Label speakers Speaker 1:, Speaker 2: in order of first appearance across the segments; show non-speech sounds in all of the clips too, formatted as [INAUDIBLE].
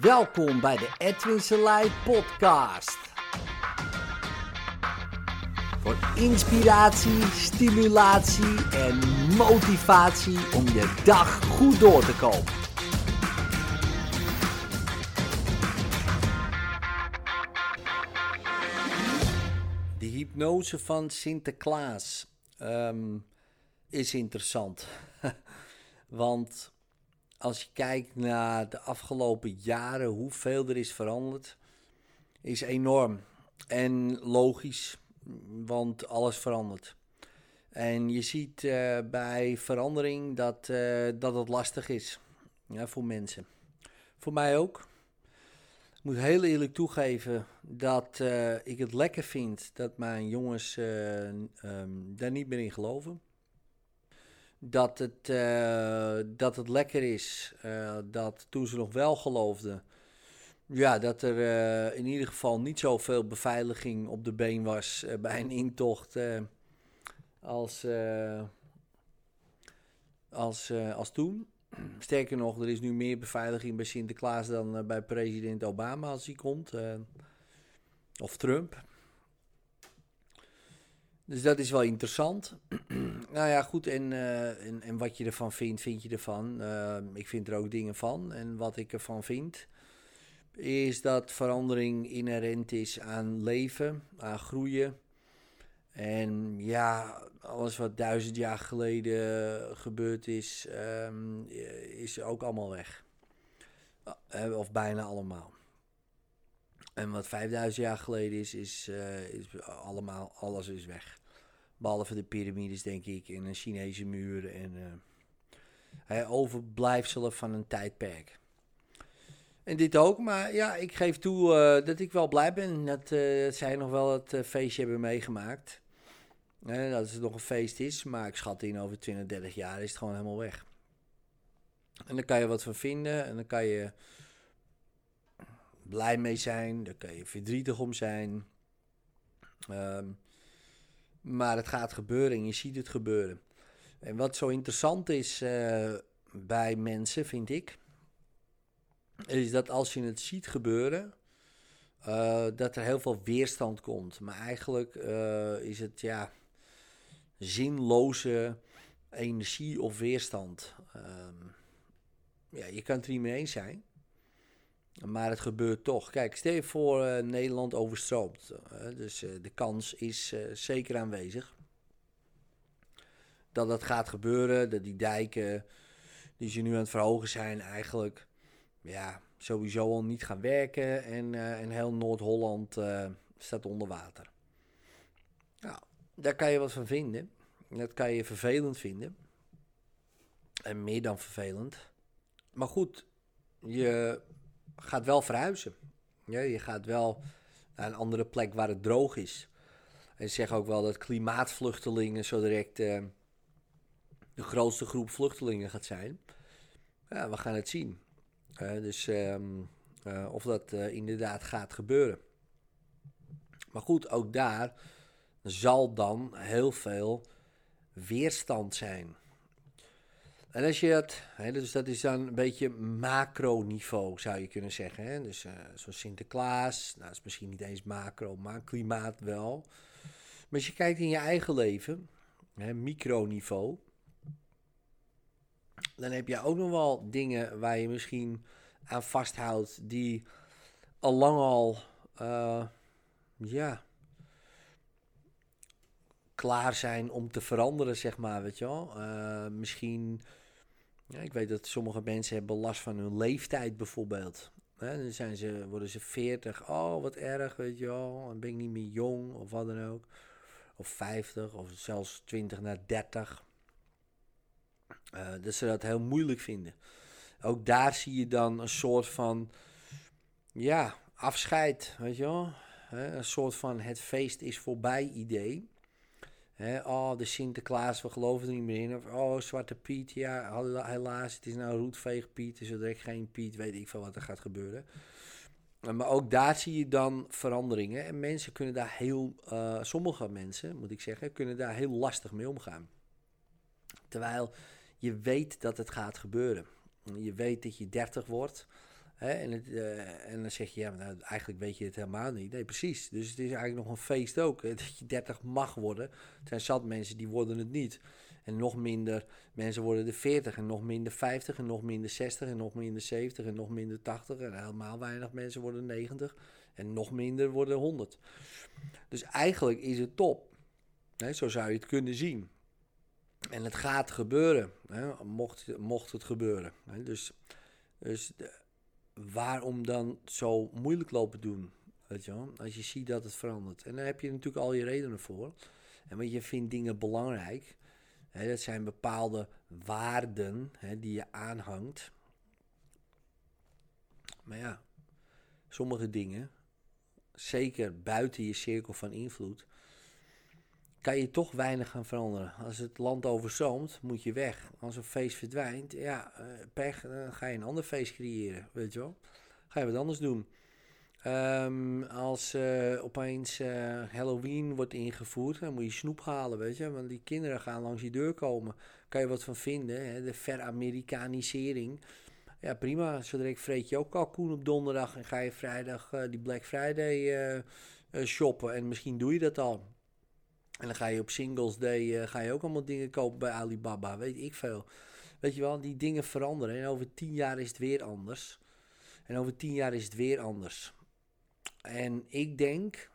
Speaker 1: Welkom bij de Edwin Selei podcast. Voor inspiratie, stimulatie en motivatie om je dag goed door te komen. De hypnose van Sinterklaas ehm, is interessant. [LAUGHS] Want als je kijkt naar de afgelopen jaren, hoeveel er is veranderd, is enorm. En logisch, want alles verandert. En je ziet eh, bij verandering dat, eh, dat het lastig is voor mensen. Voor mij ook. Ik moet heel eerlijk toegeven dat eh, ik het lekker vind dat mijn jongens ehm, daar niet meer in geloven dat het, uh, dat het lekker is. Uh, dat toen ze nog wel geloofden, ja, dat er uh, in ieder geval niet zoveel beveiliging op de been was bij een intocht als, als, als toen. Sterker nog, er is nu meer beveiliging bij Sinterklaas dan bij president Obama als hij komt. of Trump. Dus dat is wel interessant. [CLEARS THROAT] nou ja, goed. En, uh, en, en, wat je ervan vindt, vind je ervan. Uh, ik vind er ook dingen van. En wat ik ervan vind, is dat verandering inherent is aan leven, aan groeien. En ja, alles wat duizend jaar geleden gebeurd is, um, is ook allemaal weg. Uh, of bijna allemaal. En wat 5000 jaar geleden is, is, uh, is allemaal, alles is weg. Behalve de piramides, denk ik, en een Chinese muur en uh, overblijfselen van een tijdperk. En dit ook, maar ja, ik geef toe uh, dat ik wel blij ben dat, zij nog wel het feestje hebben meegemaakt. dat het nog een feest is, maar ik schat in over 20, 30 jaar is het gewoon helemaal weg. En dan kan je wat van vinden en dan kan je blij mee zijn, daar kan je verdrietig om zijn. Um, maar het gaat gebeuren en je ziet het gebeuren. En wat zo interessant is uh, bij mensen, vind ik, is dat als je het ziet gebeuren, uh, dat er heel veel weerstand komt. Maar eigenlijk uh, is het ja, zinloze energie of weerstand. Um, ja, je kan het er niet mee eens zijn. Maar het gebeurt toch. Kijk, stel je voor uh, Nederland overstroomt. Uh, dus uh, de kans is zeker aanwezig. Dat dat gaat gebeuren. Dat die dijken die ze nu aan het verhogen zijn eigenlijk... Ja, sowieso al niet gaan werken. En, en heel Noord-Holland staat onder water. Nou, daar kan je wat van vinden. Dat kan je vervelend vinden. En meer dan vervelend. Maar goed, je gaat wel verhuizen. Ja, je gaat wel naar een andere plek waar het droog is. En ze zeggen ook wel dat klimaatvluchtelingen zo direct uh, de grootste groep vluchtelingen gaat zijn. Ja, we gaan het zien. Uh, dus um, uh, of dat inderdaad gaat gebeuren. Maar goed, ook daar zal dan heel veel weerstand zijn. En als je hè, dus dat is dan een beetje macroniveau zou je kunnen zeggen. Hè? Dus uh, zoals Sinterklaas, nou is misschien niet eens macro, maar klimaat wel. Maar als je kijkt in je eigen leven, hè, microniveau, dan heb je ook nog wel dingen waar je misschien aan vasthoudt die al lang al, uh, ja, klaar zijn om te veranderen, zeg maar, weet je wel. Uh, misschien ja, ik weet dat sommige mensen hebben last van hun leeftijd bijvoorbeeld. dan zijn ze, worden ze 40, oh wat erg, weet je wel. Dan ben ik niet meer jong of wat dan ook. Of 50 of zelfs 20 naar 30. Uh, dat ze dat heel moeilijk vinden. Ook daar zie je dan een soort van, ja, afscheid, weet je wel. een soort van het feest is voorbij idee oh, de Sinterklaas, we geloven er niet meer in. Of, oh, Zwarte Piet, ja, helaas, het is nou roetveeg Piet. Dus er geen Piet, weet ik veel wat er gaat gebeuren. Maar ook daar zie je dan veranderingen. En mensen kunnen daar heel, uh, sommige mensen, moet ik zeggen, kunnen daar heel lastig mee omgaan. Terwijl je weet dat het gaat gebeuren. Je weet dat je 30 wordt. Hè, en, het, eh, en dan zeg je, ja, nou, eigenlijk weet je het helemaal niet. Nee, precies. Dus het is eigenlijk nog een feest ook. [LAUGHS] Dat je 30 mag worden. Er zijn zat mensen die worden het niet. En nog minder mensen worden de 40 en nog minder 50 en nog minder 60 en nog minder 70 en nog minder 80 en helemaal weinig mensen worden 90 en nog minder worden 100. Dus eigenlijk is het top. Hè, zo zou je het kunnen zien. En het gaat gebeuren, hè, mocht, mocht het gebeuren. Hè. Dus, dus waarom dan zo moeilijk lopen doen? Weet je wel? Als je ziet dat het verandert. En daar heb je natuurlijk al je redenen voor. En want je vindt dingen belangrijk dat zijn bepaalde waarden die je aanhangt. Maar ja, sommige dingen, zeker buiten je cirkel van invloed, kan je toch weinig gaan veranderen. Als het land overzoomt, moet je weg. Als een feest verdwijnt, ja, uh, pech, dan ga je een ander feest creëren, weet je wel. Ga je wat anders doen. Um, als uh, opeens uh, Halloween wordt ingevoerd, dan moet je snoep halen, weet je. Want die kinderen gaan langs die deur komen. Kan je wat van vinden, hè? de veramerikanisering. Ja, prima. Zodra ik vreet je ook kalkoen op donderdag en ga je vrijdag die Black Friday shoppen. En misschien doe je dat al. En dan ga je op Singles Day ga je ook allemaal dingen kopen bij Alibaba, weet ik veel. Weet je wel, die dingen veranderen. En over tien jaar is het weer anders. En over tien jaar is het weer anders. En ik denk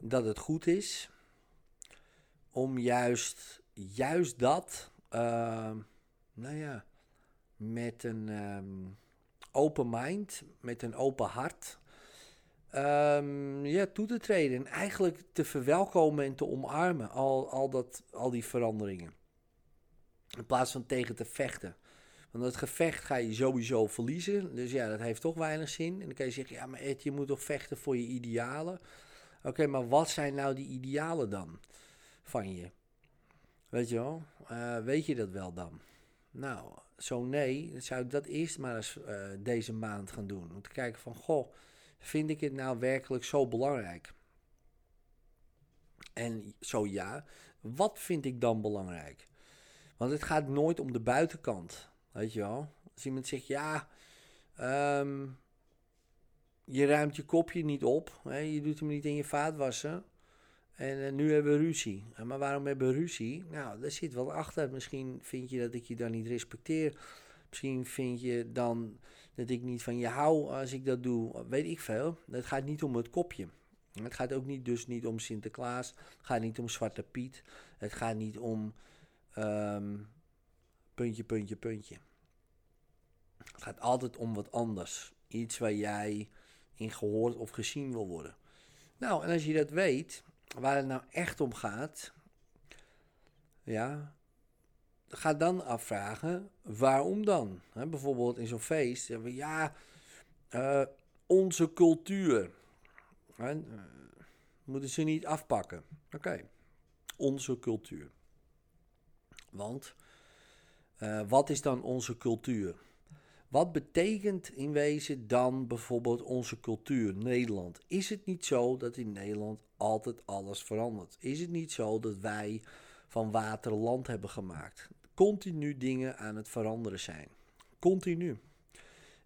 Speaker 1: dat het goed is om juist, juist dat, uh, nou ja, met een um, open mind, met een open hart, um, ja, toe te treden. En eigenlijk te verwelkomen en te omarmen, al, al, dat, al die veranderingen. In plaats van tegen te vechten. Want het gevecht ga je sowieso verliezen. Dus ja, dat heeft toch weinig zin. En dan kan je zeggen, ja, maar Ed, je moet toch vechten voor je idealen? Oké, maar wat zijn nou die idealen dan van je? Weet je wel? Uh, weet je dat wel dan? Nou, zo nee, dan zou ik dat eerst maar eens uh, deze maand gaan doen. Om te kijken van, goh, vind ik het nou werkelijk zo belangrijk? En zo ja, wat vind ik dan belangrijk? Want het gaat nooit om de buitenkant. Weet je wel? Als iemand zegt, ja, um, je ruimt je kopje niet op. Hè? Je doet hem niet in je vaatwassen. En uh, nu hebben we ruzie. Maar waarom hebben we ruzie? Nou, daar zit wel achter. Misschien vind je dat ik je dan niet respecteer. Misschien vind je dan dat ik niet van je hou als ik dat doe. Weet ik veel. Het gaat niet om het kopje. Het gaat ook niet, dus niet om Sinterklaas. Het gaat niet om Zwarte Piet. Het gaat niet om um, puntje, puntje, puntje. Het gaat altijd om wat anders. Iets waar jij in gehoord of gezien wil worden. Nou, en als je dat weet, waar het nou echt om gaat, ja, ga dan afvragen, waarom dan? bijvoorbeeld in zo'n feest, zeggen we, ja, uh, onze cultuur. He, uh, moeten ze niet afpakken. Oké, onze cultuur. Want, uh, wat is dan onze cultuur? Wat betekent in wezen dan bijvoorbeeld onze cultuur, Nederland? Is het niet zo dat in Nederland altijd alles verandert? Is het niet zo dat wij van water land hebben gemaakt? Continu dingen aan het veranderen zijn. Continu.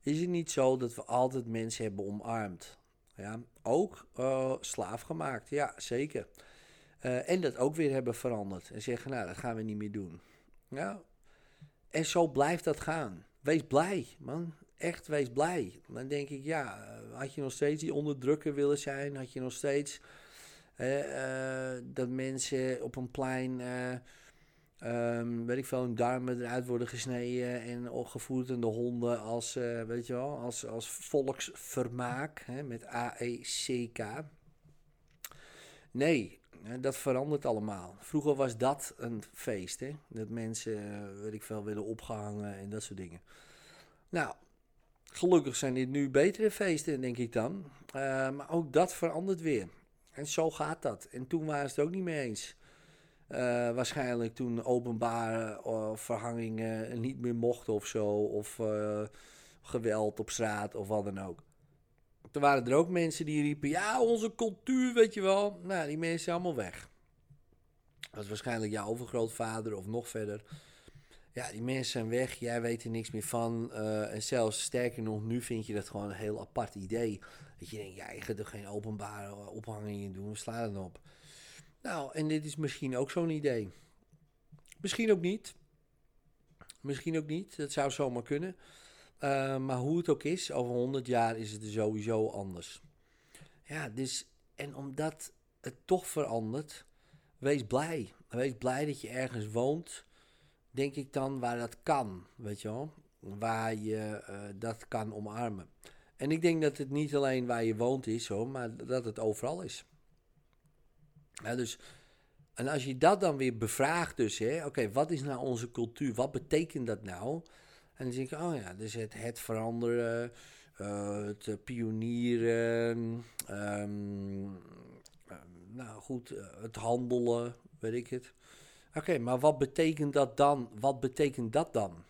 Speaker 1: Is het niet zo dat we altijd mensen hebben omarmd? Ja, ook uh, slaaf gemaakt, ja zeker. Uh, en dat ook weer hebben veranderd. En zeggen, nou dat gaan we niet meer doen. Ja. En zo blijft dat gaan wees blij, man. Echt, wees blij. Dan denk ik, ja, eh, had je nog steeds die onderdrukker willen zijn? Had je nog steeds dat mensen op een plein, um, weet ik veel, hun darmen eruit worden gesneden en opgevoerd aan de honden als, weet je wel, als, als volksvermaak hè, met A-E-C-K. Nee, dat verandert allemaal. Vroeger was dat een feest, hè? Dat mensen, eh, weet ik veel, willen opgehangen en dat soort dingen. Nou, gelukkig zijn dit nu betere feesten, denk ik dan. Uh, maar ook dat verandert weer. En zo gaat dat. En toen waren ze het ook niet mee eens. Uh, waarschijnlijk toen openbare uh, verhangingen niet meer mochten of zo. Of geweld op straat of wat dan ook. Toen waren er ook mensen die riepen: Ja, onze cultuur, weet je wel. Nou, die mensen zijn allemaal weg. Dat was waarschijnlijk jouw overgrootvader of nog verder. Ja, die mensen zijn weg, jij weet er niks meer van. eh, en zelfs sterker nog, nu vind je dat gewoon een heel apart idee. Dat je denkt, ja, gaat er geen openbare ophangingen doen, sla dan op. Nou, en dit is misschien ook zo'n idee. Misschien ook niet. Misschien ook niet, dat zou zomaar kunnen. Uh, maar hoe het ook is, over 100 jaar is het sowieso anders. Ja, dus, en omdat het toch verandert, wees blij. Wees blij dat je ergens woont, denk ik dan, waar dat kan, weet je wel. Waar je uh, dat kan omarmen. En ik denk dat het niet alleen waar je woont is, hoor, maar dat het overal is. Ja, dus, en als je dat dan weer bevraagt, dus, oké, wat is nou onze cultuur? Wat betekent dat nou? En dan denk ik, oh ja, dus het, het veranderen, uh, het pionieren, um, nou goed, uh, het handelen, weet ik het. Oké, maar wat betekent dat dan? Wat betekent dat dan?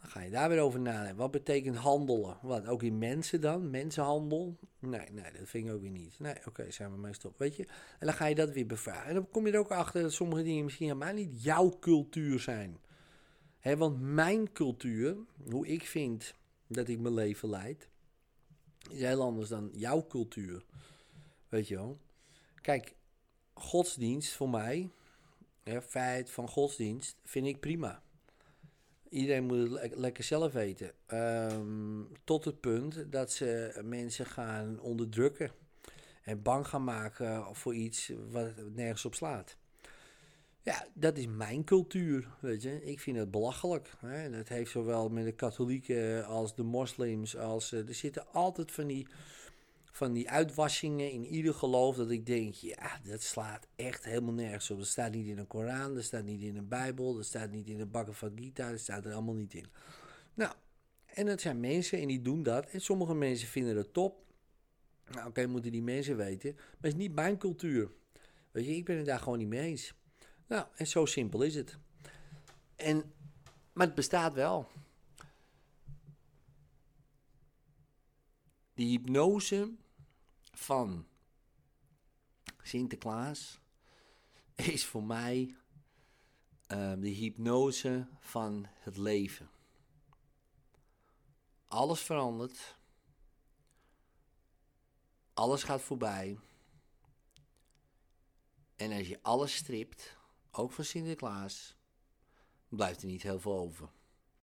Speaker 1: Dan ga je daar weer over nadenken. Wat betekent handelen? Wat, ook in mensen dan? Mensenhandel? Nee, nee, dat vind ik ook weer niet. Nee, oké, zijn we mee stop, weet je. En dan ga je dat weer bevragen. En dan kom je er ook achter dat sommige dingen misschien helemaal niet jouw cultuur zijn. He, want mijn cultuur, hoe ik vind dat ik mijn leven leid, is heel anders dan jouw cultuur. Weet je wel? Kijk, godsdienst voor mij, het feit van godsdienst, vind ik prima. Iedereen moet het le lekker zelf weten. Um, tot het punt dat ze mensen gaan onderdrukken en bang gaan maken voor iets wat nergens op slaat. Ja, dat is mijn cultuur, weet je. Ik vind het belachelijk. Hè? Dat heeft zowel met de katholieken als de moslims. Als, uh, er zitten altijd van die, van die uitwassingen in ieder geloof dat ik denk... ja, dat slaat echt helemaal nergens op. Dat staat niet in de Koran, dat staat niet in de Bijbel... dat staat niet in de Bhagavad Gita, dat staat er allemaal niet in. Nou, en dat zijn mensen en die doen dat. En sommige mensen vinden het top. Nou, oké, moeten die mensen weten. Maar het is niet mijn cultuur. Weet je, ik ben het daar gewoon niet mee eens. Nou, en zo simpel is het. En, maar het bestaat wel. De hypnose van Sinterklaas is voor mij uh, de hypnose van het leven. Alles verandert. Alles gaat voorbij. En als je alles stript, ook van Sinterklaas, blijft er niet heel veel over.